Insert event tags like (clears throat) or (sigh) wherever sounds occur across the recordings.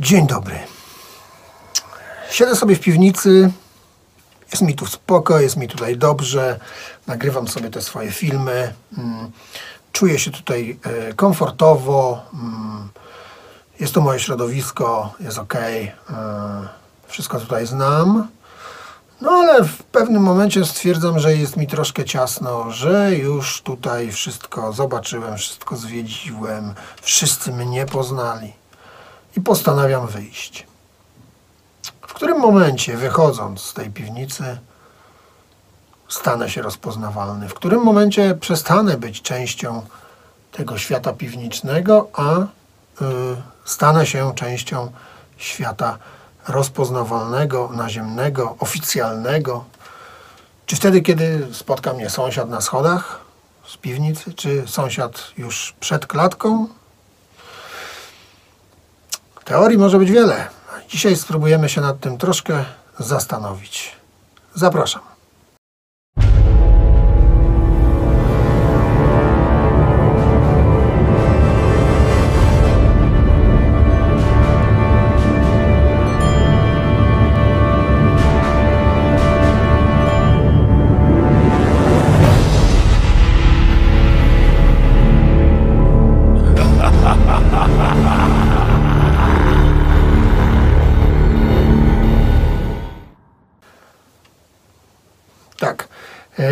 Dzień dobry. Siedzę sobie w piwnicy. Jest mi tu spoko, jest mi tutaj dobrze. Nagrywam sobie te swoje filmy. Mm, Czuję się tutaj e, komfortowo. Mm, Jest to moje środowisko, jest ok. Wszystko tutaj znam. No ale w pewnym momencie stwierdzam, że jest mi troszkę ciasno, że już tutaj wszystko zobaczyłem, wszystko zwiedziłem, wszyscy mnie poznali i postanawiam wyjść. W którym momencie, wychodząc z tej piwnicy, stanę się rozpoznawalny? W którym momencie przestanę być częścią tego świata piwniczego, a y, stanę się częścią świata rozpoznawalnego, naziemnego, oficjalnego? Czy wtedy, kiedy spotka mnie sąsiad na schodach z piwnicy, czy sąsiad już przed klatką? Teorii może być wiele. Dzisiaj spróbujemy się nad tym troszkę zastanowić. Zapraszam.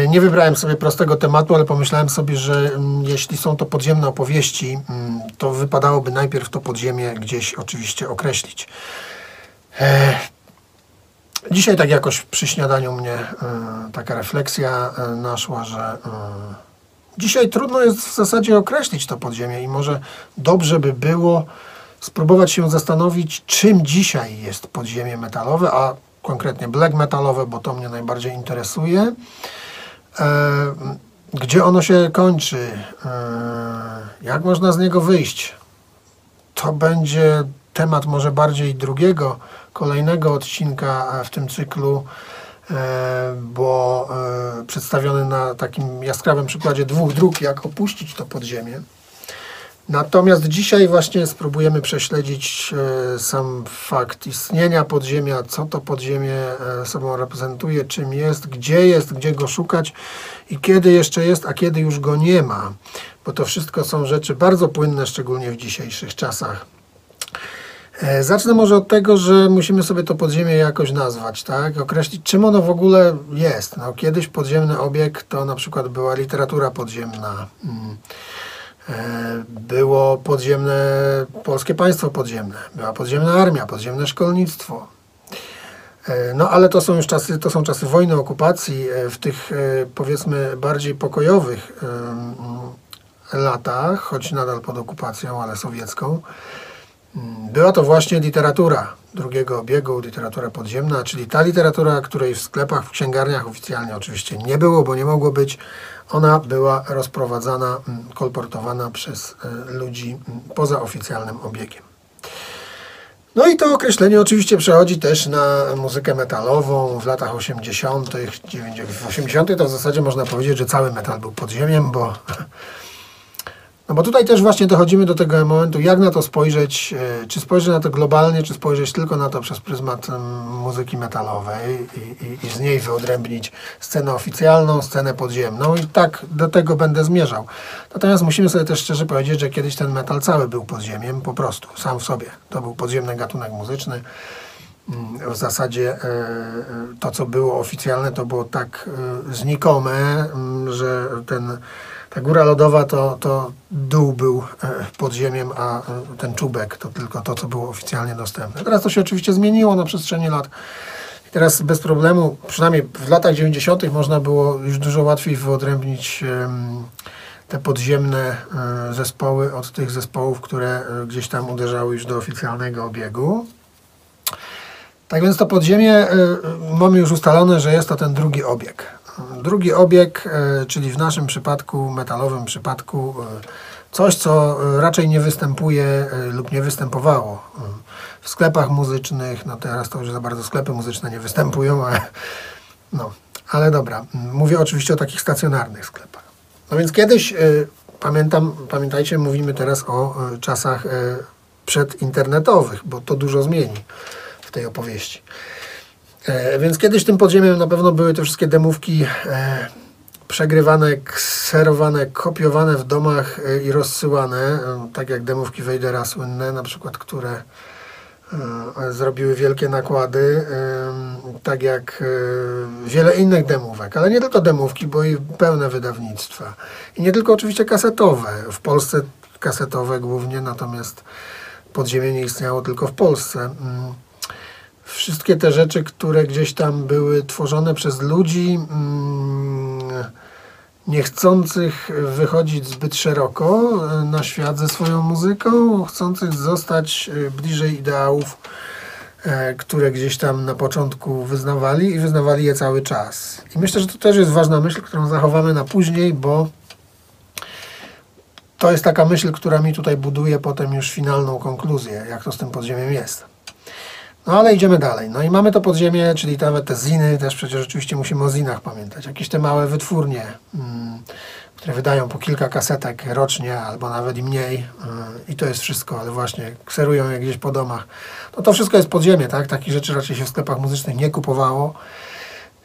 Nie wybrałem sobie prostego tematu, ale pomyślałem sobie, że mm, jeśli są to podziemne opowieści, mm, to wypadałoby najpierw to podziemie gdzieś oczywiście określić. E, Dzisiaj tak jakoś przy śniadaniu mnie e, taka refleksja e, naszła, że dzisiaj trudno jest w zasadzie określić to podziemie i może dobrze by było spróbować się zastanowić, czym dzisiaj jest podziemie metalowe, a konkretnie black metalowe, bo to mnie najbardziej interesuje. E, Gdzie ono się kończy? E, Jak można z niego wyjść? To będzie temat może bardziej drugiego, kolejnego odcinka w tym cyklu, e, bo e, przedstawiony na takim jaskrawym przykładzie dwóch dróg, jak opuścić to podziemie. Natomiast dzisiaj właśnie spróbujemy prześledzić e, sam fakt istnienia podziemia, co to podziemie e, sobą reprezentuje, czym jest, gdzie jest, gdzie go szukać i kiedy jeszcze jest, a kiedy już go nie ma. Bo to wszystko są rzeczy bardzo płynne, szczególnie w dzisiejszych czasach. E, Zacznę może od tego, że musimy sobie to podziemie jakoś nazwać, tak? Określić, czym ono w ogóle jest. No, kiedyś podziemny obieg to na przykład była literatura podziemna. Mm. E, Było podziemne, polskie państwo podziemne, była podziemna armia, podziemne szkolnictwo. E, No ale to są już czasy, to są czasy wojny, okupacji. E, W tych powiedzmy bardziej pokojowych latach, choć nadal pod okupacją, ale sowiecką, była to właśnie literatura drugiego obiegu, literatura podziemna, czyli ta literatura, której w sklepach, w księgarniach oficjalnie oczywiście nie było, bo nie mogło być. Ona była rozprowadzana, mm, kolportowana przez e, ludzi mm, poza oficjalnym obiegiem. No i to określenie oczywiście przechodzi też na muzykę metalową w latach 80., 90. W 80. to w zasadzie można powiedzieć, że cały metal był podziemiem, bo (laughs) no bo tutaj też właśnie dochodzimy do tego momentu, jak na to spojrzeć, e, czy spojrzeć na to globalnie, czy spojrzeć tylko na to przez pryzmat muzyki metalowej i, i, i z niej wyodrębnić scenę oficjalną, scenę podziemną i tak do tego będę zmierzał. Natomiast musimy sobie też szczerze powiedzieć, że kiedyś ten metal cały był podziemiem, po prostu, sam w sobie. To był podziemny gatunek muzyczny. Mm, W zasadzie e, e, to, co było oficjalne, to było tak znikome, mm, że ten, ta góra lodowa to, to dół był e, podziemiem, a e, ten czubek to tylko to, co było oficjalnie dostępne. Teraz to się oczywiście zmieniło na przestrzeni lat. I teraz bez problemu, przynajmniej w latach 90. można było już dużo łatwiej wyodrębnić te podziemne e, zespoły od tych zespołów, które gdzieś tam uderzały już do oficjalnego obiegu. Tak więc to podziemie mamy już ustalone, że jest to ten drugi obieg. Drugi obieg, y, czyli w naszym przypadku, metalowym przypadku, y, coś, co y, raczej nie występuje lub nie występowało w sklepach muzycznych. No teraz to już za bardzo sklepy muzyczne nie występują, ale, no, ale dobra. Mówię oczywiście o takich stacjonarnych sklepach. No więc kiedyś, pamiętam, pamiętajcie, mówimy teraz o czasach przedinternetowych, bo to dużo zmieni w tej opowieści. E, więc kiedyś tym podziemiem na pewno były te wszystkie demówki e, przegrywane, kserowane, kopiowane w domach e, i rozsyłane, tak jak demówki Wejdera słynne, na przykład, które zrobiły wielkie nakłady, tak jak wiele innych demówek, ale nie tylko demówki, bo i pełne wydawnictwa. I nie tylko oczywiście kasetowe. W Polsce kasetowe głównie, natomiast podziemie nie istniało tylko w Polsce. Wszystkie te rzeczy, które gdzieś tam były tworzone przez ludzi mm, niechcących wychodzić zbyt szeroko e, na świat ze swoją muzyką, chcących zostać e, bliżej ideałów, e, które gdzieś tam na początku wyznawali i wyznawali je cały czas. I myślę, że to też jest ważna myśl, którą zachowamy na później, bo to jest taka myśl, która mi tutaj buduje potem już finalną konkluzję, jak to z tym podziemiem jest. No ale idziemy dalej. No i mamy to podziemie, czyli nawet te ziny, też przecież oczywiście musimy o zinach pamiętać. Jakieś te małe wytwórnie, mm, które wydają po kilka kasetek rocznie, albo nawet i mniej. y, I to jest wszystko, ale właśnie kserują je gdzieś po domach. No to wszystko jest podziemie, tak? Takich rzeczy raczej się w sklepach muzycznych nie kupowało.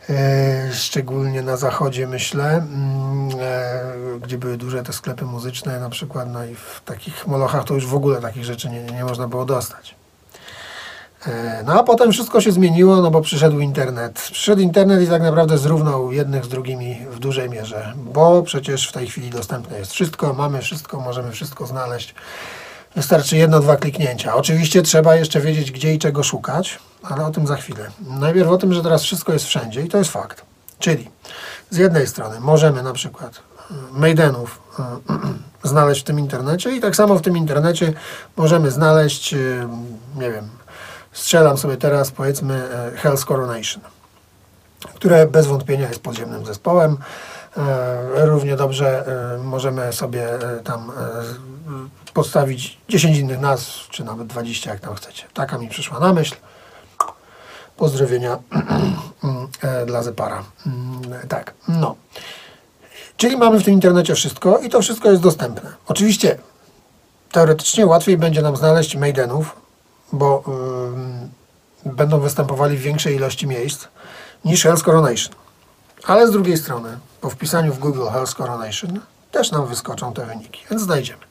E, szczególnie na zachodzie myślę, mm, e, gdzie były duże te sklepy muzyczne na przykład, no i w takich molochach to już w ogóle takich rzeczy nie, nie można było dostać. E, No a potem wszystko się zmieniło, no bo przyszedł internet. Przyszedł internet i tak naprawdę zrównał jednych z drugimi w dużej mierze, bo przecież w tej chwili dostępne jest wszystko, mamy wszystko, możemy wszystko znaleźć. Wystarczy jedno, dwa kliknięcia. Oczywiście trzeba jeszcze wiedzieć, gdzie i czego szukać, ale o tym za chwilę. Najpierw o tym, że teraz wszystko jest wszędzie i to jest fakt. Czyli z jednej strony możemy na przykład y, Maidenów y, (clears throat) znaleźć w tym internecie i tak samo w tym internecie możemy znaleźć, nie wiem, strzelam sobie teraz powiedzmy y, Hell's Coronation, które bez wątpienia jest podziemnym zespołem. E, Równie dobrze e, możemy sobie e, tam e, podstawić 10 innych nazw, czy nawet 20, jak tam chcecie. Taka mi przyszła na myśl. Pozdrowienia (clears throat) e, dla Zepara. Mm, Tak, no. Czyli mamy w tym internecie wszystko i to wszystko jest dostępne. Oczywiście teoretycznie łatwiej będzie nam znaleźć Maidenów, bo będą występowali w większej ilości miejsc niż Hell's Coronation. Ale z drugiej strony, po wpisaniu w Google Hell's Coronation też nam wyskoczą te wyniki, więc znajdziemy.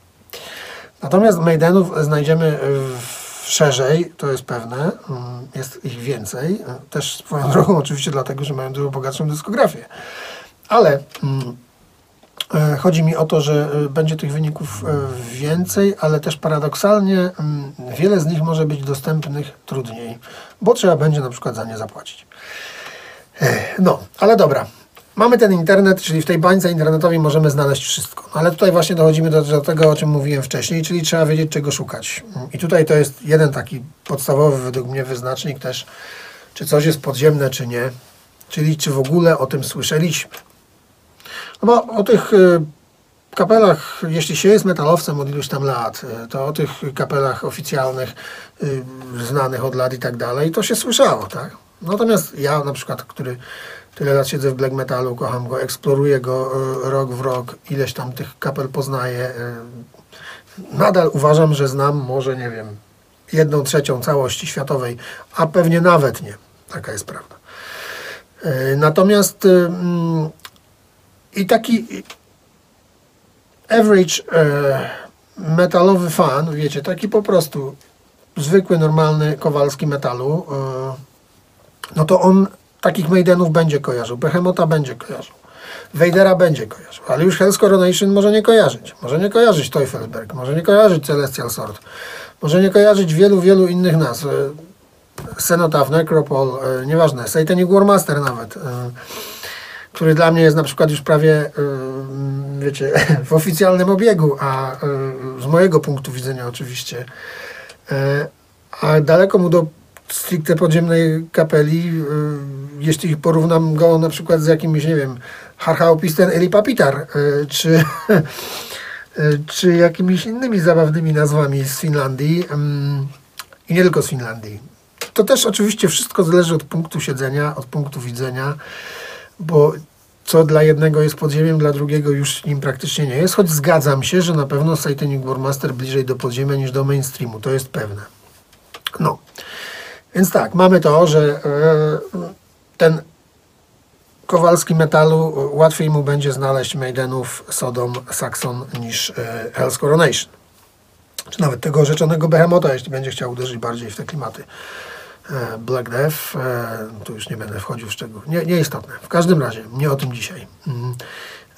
Natomiast Maidenów znajdziemy szerzej, to jest pewne, jest ich więcej. Też swoją drogą oczywiście dlatego, że mają dużo bogatszą dyskografię. Ale chodzi mi o to, że e, będzie tych wyników e, więcej, ale też paradoksalnie mm, wiele z nich może być dostępnych trudniej, bo trzeba będzie na przykład za nie zapłacić. No, ale dobra. Mamy ten internet, czyli w tej bańce internetowej możemy znaleźć wszystko. No, Ale tutaj właśnie dochodzimy do, do tego, o czym mówiłem wcześniej, czyli trzeba wiedzieć, czego szukać. I tutaj to jest jeden taki podstawowy według mnie wyznacznik też, czy coś jest podziemne, czy nie. Czyli czy w ogóle o tym słyszeliśmy. No bo o tych y, kapelach, jeśli się jest metalowcem od iluś tam lat, y, to o tych kapelach oficjalnych, y, znanych od lat i tak dalej, to się słyszało, tak? Natomiast ja na przykład, który tyle lat siedzę w black metalu, kocham go, eksploruję go rok w rok, ileś tam tych kapel poznaję, nadal uważam, że znam może, nie wiem, jedną trzecią całości światowej, a pewnie nawet nie. Taka jest prawda. Natomiast mm, i taki average e, metalowy fan, wiecie, taki po prostu zwykły, normalny Kowalski metalu, e, no to on takich Maidenów będzie kojarzył, Behemota będzie kojarzył, Wejdera będzie kojarzył, ale już Hell's Coronation może nie kojarzyć. Może nie kojarzyć Teufelsberg, może nie kojarzyć Celestial Sword, może nie kojarzyć wielu, wielu innych nazw. E, Cenotaph, Necropol, nieważne, Satanic Warmaster nawet. E, który dla mnie jest na przykład już prawie, y, wiecie, (laughs) w oficjalnym obiegu, a y, z mojego punktu widzenia oczywiście, y, a daleko mu do stricte podziemnej kapeli, jeśli porównam go na przykład z jakimś, nie wiem, Harchaopisten Eli Papitar, czy, (laughs) czy jakimiś innymi zabawnymi nazwami z Finlandii i nie tylko z Finlandii. To też oczywiście wszystko zależy od punktu siedzenia, od punktu widzenia, bo co dla jednego jest podziemiem, dla drugiego już nim praktycznie nie jest, choć zgadzam się, że na pewno Satanic Warmaster bliżej do podziemia niż do mainstreamu, to jest pewne. No, więc tak, mamy to, że e, ten Kowalski metalu łatwiej mu będzie znaleźć Maidenów, Sodom, Saxon niż e, Hell's Coronation. Czy nawet tego rzeczonego Behemota, jeśli będzie chciał uderzyć bardziej w te klimaty. E, Black Death, e, tu już nie będę wchodził w szczegóły. Nie, nieistotne. W każdym razie, nie o tym dzisiaj. Mm.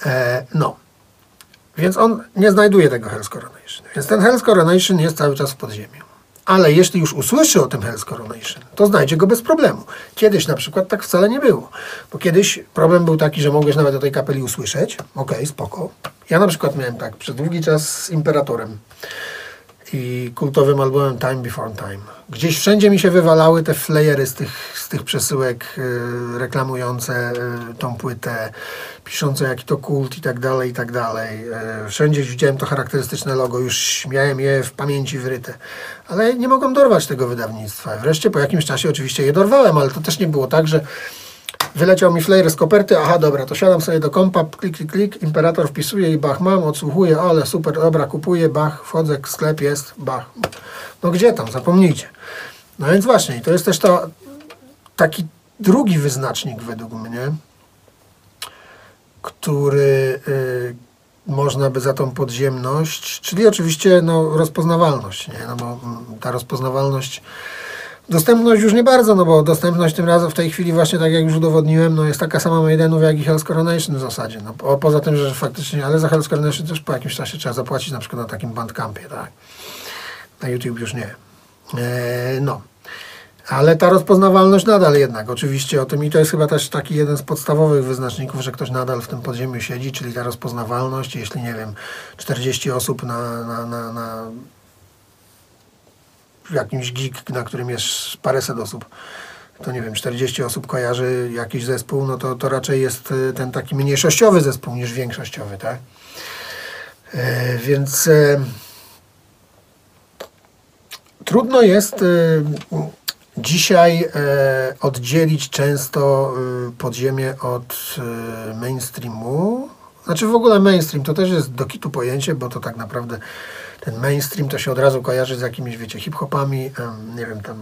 E, no. Więc on nie znajduje tego Hell's Coronation. Więc ten Hell's Coronation jest cały czas w podziemiu. Ale jeśli już usłyszy o tym Hell's Coronation, to znajdzie go bez problemu. Kiedyś na przykład tak wcale nie było. Bo kiedyś problem był taki, że mogłeś nawet o tej kapeli usłyszeć. Okej, spoko. Ja na przykład miałem tak przez długi czas z Imperatorem i kultowym albumem Time Before Time. Gdzieś wszędzie mi się wywalały te flayery z tych, z tych przesyłek y, reklamujące y, tą płytę, piszące jaki to kult i tak dalej, i tak dalej. Y, wszędzie widziałem to charakterystyczne logo, już miałem je w pamięci wryte. Ale nie mogłem dorwać tego wydawnictwa. Wreszcie po jakimś czasie oczywiście je dorwałem, ale to też nie było tak, że Wyleciał mi flyer z koperty, aha, dobra, to siadam sobie do kompa, klik, klik, klik, imperator wpisuje i bach, mam, odsłuchuję, ale super, dobra, kupuję, bach, wchodzę, sklep jest, bach. No gdzie tam, zapomnijcie. No więc właśnie, to jest też to, taki drugi wyznacznik według mnie, który y, można by za tą podziemność, czyli oczywiście no, rozpoznawalność, nie? No bo mm, ta rozpoznawalność Dostępność już nie bardzo, no bo dostępność tym razem w tej chwili właśnie tak jak już udowodniłem, no jest taka sama Maidenów jak i Hell's Coronation w zasadzie. No, po, poza tym, że faktycznie, ale za Hell's Coronation też po jakimś czasie trzeba zapłacić na przykład na takim bandcampie, tak. Na YouTube już nie. E, no. Ale ta rozpoznawalność nadal jednak, oczywiście o tym i to jest chyba też taki jeden z podstawowych wyznaczników, że ktoś nadal w tym podziemiu siedzi, czyli ta rozpoznawalność, jeśli nie wiem, 40 osób na, na, na, na jakimś gig, na którym jest paręset osób, to nie wiem, 40 osób kojarzy jakiś zespół, no to, to raczej jest y, ten taki mniejszościowy zespół niż większościowy, tak? E, więc e, trudno jest e, dzisiaj oddzielić często podziemie od mainstreamu. Znaczy w ogóle mainstream to też jest do kitu pojęcie, bo to tak naprawdę ten mainstream to się od razu kojarzy z jakimiś, wiecie, hip-hopami, nie wiem, tam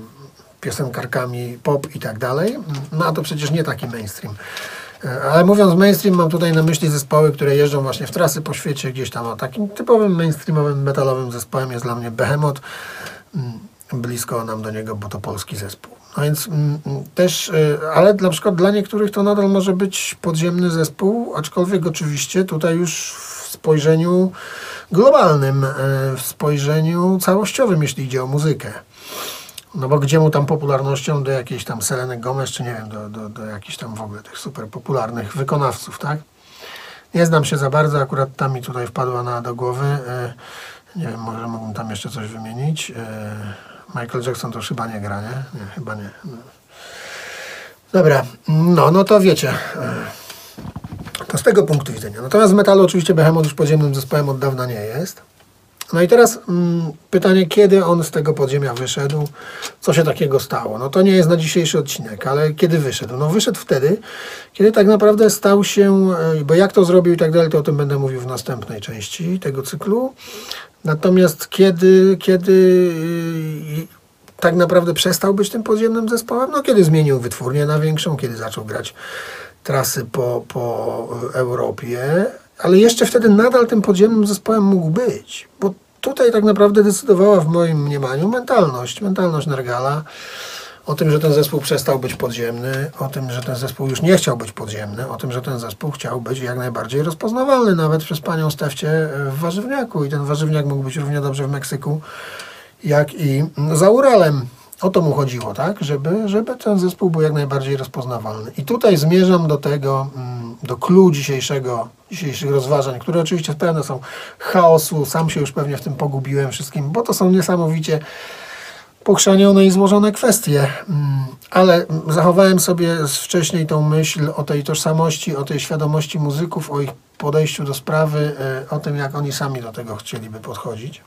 piosenkarkami pop i tak dalej. No a to przecież nie taki mainstream. E, ale mówiąc mainstream, mam tutaj na myśli zespoły, które jeżdżą właśnie w trasy po świecie, gdzieś tam. O, takim typowym mainstreamowym, metalowym zespołem jest dla mnie Behemoth. Mm, blisko nam do niego, bo to polski zespół. No więc mm, mm, też, y, ale na przykład dla niektórych to nadal może być podziemny zespół, aczkolwiek oczywiście tutaj już w spojrzeniu globalnym, e, w spojrzeniu całościowym, jeśli idzie o muzykę. No bo gdzie mu tam popularnością do jakiejś tam Seleny Gomez, czy nie wiem, do, do, do jakichś tam w ogóle tych super popularnych wykonawców, tak? Nie znam się za bardzo, akurat tam mi tutaj wpadła na, do głowy. E, nie wiem, może mógłbym tam jeszcze coś wymienić. E, Michael Jackson to chyba nie gra, nie? Nie, chyba nie. Dobra, no, no to wiecie. To z tego punktu widzenia. Natomiast w metalu oczywiście Behemoth już podziemnym zespołem od dawna nie jest. No i teraz mm, pytanie, kiedy on z tego podziemia wyszedł? Co się takiego stało? No to nie jest na dzisiejszy odcinek, ale kiedy wyszedł? No wyszedł wtedy, kiedy tak naprawdę stał się, e, bo jak to zrobił i tak dalej, to o tym będę mówił w następnej części tego cyklu. Natomiast kiedy, kiedy e, tak naprawdę przestał być tym podziemnym zespołem? No kiedy zmienił wytwórnię na większą, kiedy zaczął grać trasy po, po Europie, ale jeszcze wtedy nadal tym podziemnym zespołem mógł być, bo tutaj tak naprawdę decydowała w moim mniemaniu mentalność, mentalność Nergala, o tym, że ten zespół przestał być podziemny, o tym, że ten zespół już nie chciał być podziemny, o tym, że ten zespół chciał być jak najbardziej rozpoznawalny, nawet przez panią Stefcie w Warzywniaku i ten Warzywniak mógł być równie dobrze w Meksyku, jak i za Uralem. O to mu chodziło, tak? Żeby, żeby ten zespół był jak najbardziej rozpoznawalny. I tutaj zmierzam do tego, mm, do clue dzisiejszego, dzisiejszych rozważań, które oczywiście pełne są chaosu. Sam się już pewnie w tym pogubiłem wszystkim, bo to są niesamowicie pochrzanione i złożone kwestie. Mm, ale zachowałem sobie wcześniej tą myśl o tej tożsamości, o tej świadomości muzyków, o ich podejściu do sprawy, e, o tym, jak oni sami do tego chcieliby podchodzić.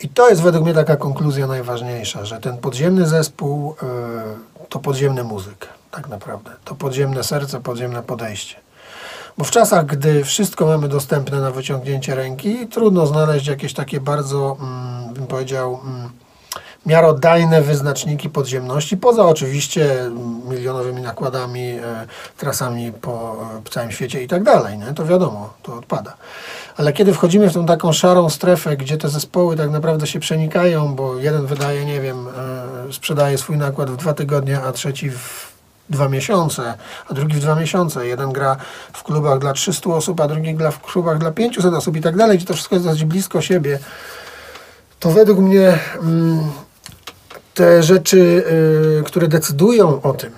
I to jest według mnie taka konkluzja najważniejsza, że ten podziemny zespół y, to podziemny muzyk. tak naprawdę. To podziemne serce, podziemne podejście. Bo w czasach, gdy wszystko mamy dostępne na wyciągnięcie ręki, trudno znaleźć jakieś takie bardzo, mm, bym powiedział, mm, miarodajne wyznaczniki podziemności, poza oczywiście milionowymi nakładami, e, trasami po e, całym świecie i tak dalej, nie? to wiadomo, to odpada. Ale kiedy wchodzimy w tą taką szarą strefę, gdzie te zespoły tak naprawdę się przenikają, bo jeden wydaje, nie wiem, e, sprzedaje swój nakład w dwa tygodnie, a trzeci w dwa miesiące, a drugi w dwa miesiące. Jeden gra w klubach dla 300 osób, a drugi gra w klubach dla 500 osób i tak dalej, gdzie to wszystko jest dosyć blisko siebie. To według mnie mm, te rzeczy, y, które decydują o tym,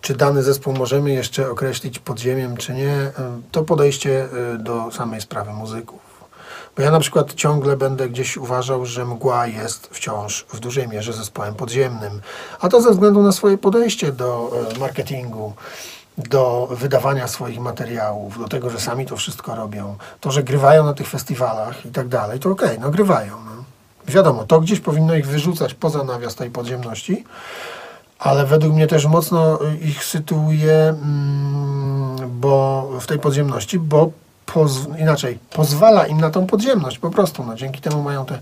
czy dany zespół możemy jeszcze określić podziemiem, czy nie, y, to podejście y, do samej sprawy muzyków. Bo ja na przykład ciągle będę gdzieś uważał, że mgła jest wciąż w dużej mierze zespołem podziemnym. A to ze względu na swoje podejście do marketingu, do wydawania swoich materiałów, do tego, że sami to wszystko robią, to, że grywają na tych festiwalach i tak dalej, to okej, okay, no grywają. Wiadomo, to gdzieś powinno ich wyrzucać poza nawias tej podziemności, ale według mnie też mocno ich sytuuje mm, bo w tej podziemności, bo poz, inaczej, pozwala im na tą podziemność po prostu. No, dzięki temu mają te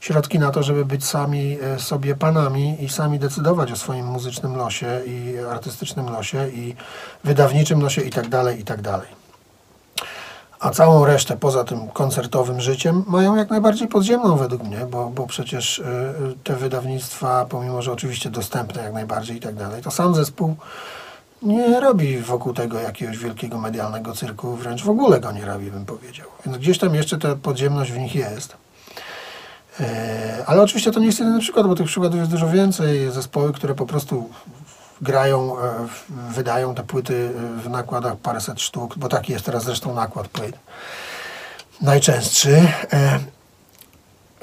środki na to, żeby być sami e, sobie panami i sami decydować o swoim muzycznym losie i artystycznym losie i wydawniczym losie i tak dalej, i tak dalej a całą resztę poza tym koncertowym życiem mają jak najbardziej podziemną według mnie, bo, bo przecież y, te wydawnictwa, pomimo że oczywiście dostępne jak najbardziej i tak dalej, to sam zespół nie robi wokół tego jakiegoś wielkiego medialnego cyrku, wręcz w ogóle go nie robi, bym powiedział. Więc gdzieś tam jeszcze ta podziemność w nich jest. E, ale oczywiście to nie jest jedyny przykład, bo tych przykładów jest dużo więcej. Zespoły, które po prostu grają, e, wydają te płyty e, w nakładach paręset sztuk, bo taki jest teraz zresztą nakład płyt. Najczęstszy. E,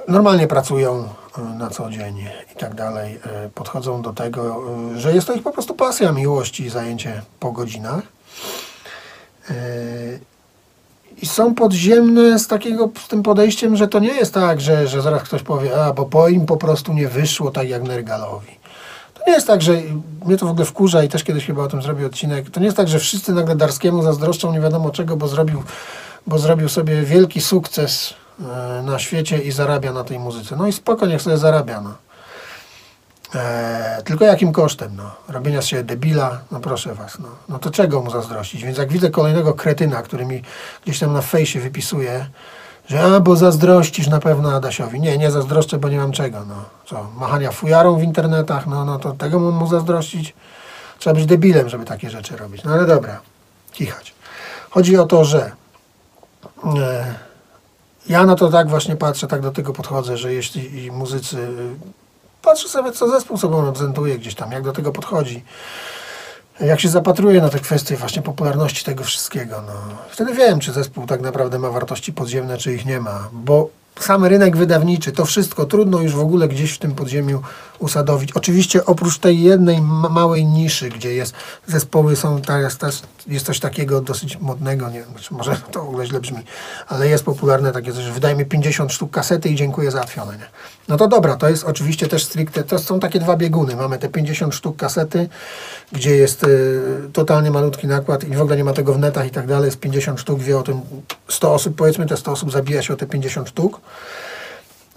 normalnie pracują na co dzień i tak dalej. Podchodzą do tego, że jest to ich po prostu pasja, miłość i zajęcie po godzinach. I są podziemne z takiego, z tym podejściem, że to nie jest tak, że, że zaraz ktoś powie, a bo po im po prostu nie wyszło tak jak Nergalowi. To nie jest tak, że mnie to w ogóle wkurza i też kiedyś chyba o tym zrobił odcinek. To nie jest tak, że wszyscy nagle Darskiemu zazdroszczą nie wiadomo czego, bo zrobił, bo zrobił sobie wielki sukces e, na świecie i zarabia na tej muzyce. No i spoko, niech sobie zarabia. No. E, tylko jakim kosztem? No? Robienia z siebie debila? No proszę was. No. no to czego mu zazdrościć? Więc jak widzę kolejnego kretyna, który mi gdzieś tam na fejsie wypisuje, że a, bo zazdrościsz na pewno Adasiowi. Nie, nie zazdroszczę, bo nie mam czego. No. Co, machania fujarą w internetach, no, no to tego mu zazdrościć? Trzeba być debilem, żeby takie rzeczy robić. No ale dobra, kichać. Chodzi o to, że e, ja na to tak właśnie patrzę, tak do tego podchodzę, że jeśli muzycy, patrzę sobie, co zespół sobą reprezentuje gdzieś tam, jak do tego podchodzi, jak się zapatruję na te kwestie właśnie popularności tego wszystkiego, no, wtedy wiem, czy zespół tak naprawdę ma wartości podziemne, czy ich nie ma, bo sam rynek wydawniczy, to wszystko trudno już w ogóle gdzieś w tym podziemiu usadowić. Oczywiście oprócz tej jednej małej niszy, gdzie jest zespoły są teraz jest coś takiego dosyć modnego, nie może to w ogóle źle brzmi, ale jest popularne takie coś, że wydaj mi 50 sztuk kasety i dziękuję załatwione. Nie? No to dobra, to jest oczywiście też stricte, to są takie dwa bieguny. Mamy te 50 sztuk kasety, gdzie jest y, totalnie malutki nakład i w ogóle nie ma tego w netach i tak dalej, jest 50 sztuk, wie o tym 100 osób, powiedzmy te 100 osób zabija się o te 50 sztuk.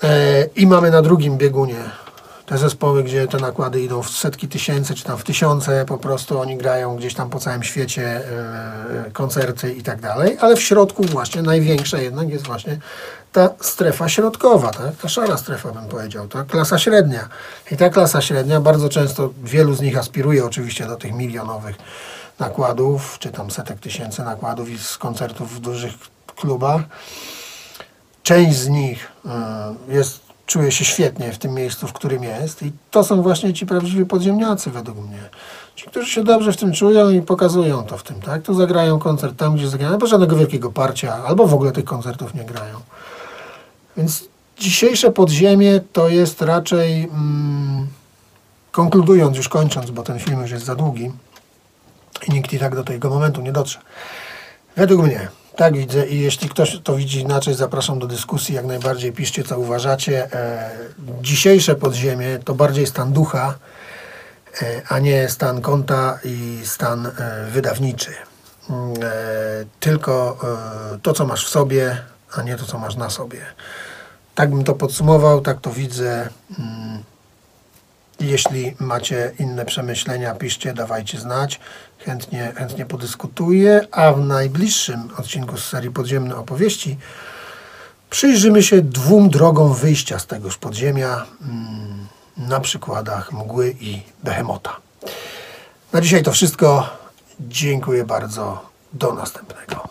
E, I mamy na drugim biegunie te zespoły, gdzie te nakłady idą w setki tysięcy, czy tam w tysiące, po prostu oni grają gdzieś tam po całym świecie e, koncerty i tak dalej, ale w środku właśnie największa jednak jest właśnie ta strefa środkowa, tak? ta szara strefa bym powiedział, ta klasa średnia. I ta klasa średnia bardzo często, wielu z nich aspiruje oczywiście do tych milionowych nakładów, czy tam setek tysięcy nakładów i z koncertów w dużych klubach. Część z nich y, jest czuje się świetnie w tym miejscu, w którym jest. I to są właśnie ci prawdziwi podziemniacy według mnie. Ci, którzy się dobrze w tym czują i pokazują to w tym, tak? Tu zagrają koncert tam, gdzie zagrają, albo żadnego wielkiego parcia, albo w ogóle tych koncertów nie grają. Więc dzisiejsze podziemie to jest raczej, mm, konkludując, już kończąc, bo ten film już jest za długi i nikt i tak do tego momentu nie dotrze. Według mnie tak widzę i jeśli ktoś to widzi inaczej, zapraszam do dyskusji. Jak najbardziej piszcie, co uważacie. E, dzisiejsze podziemie to bardziej stan ducha e, a nie stan konta i stan e, wydawniczy. Mm, e, Tylko e, to, co masz w sobie, a nie to, co masz na sobie. Tak bym to podsumował, tak to widzę. Mm, Jeśli macie inne przemyślenia, piszcie, dawajcie znać. Chętnie, chętnie podyskutuję, a w najbliższym odcinku z serii Podziemne Opowieści przyjrzymy się dwóm drogom wyjścia z tegoż podziemia mm, na przykładach mgły i behemota. Na dzisiaj to wszystko. Dziękuję bardzo. Do następnego.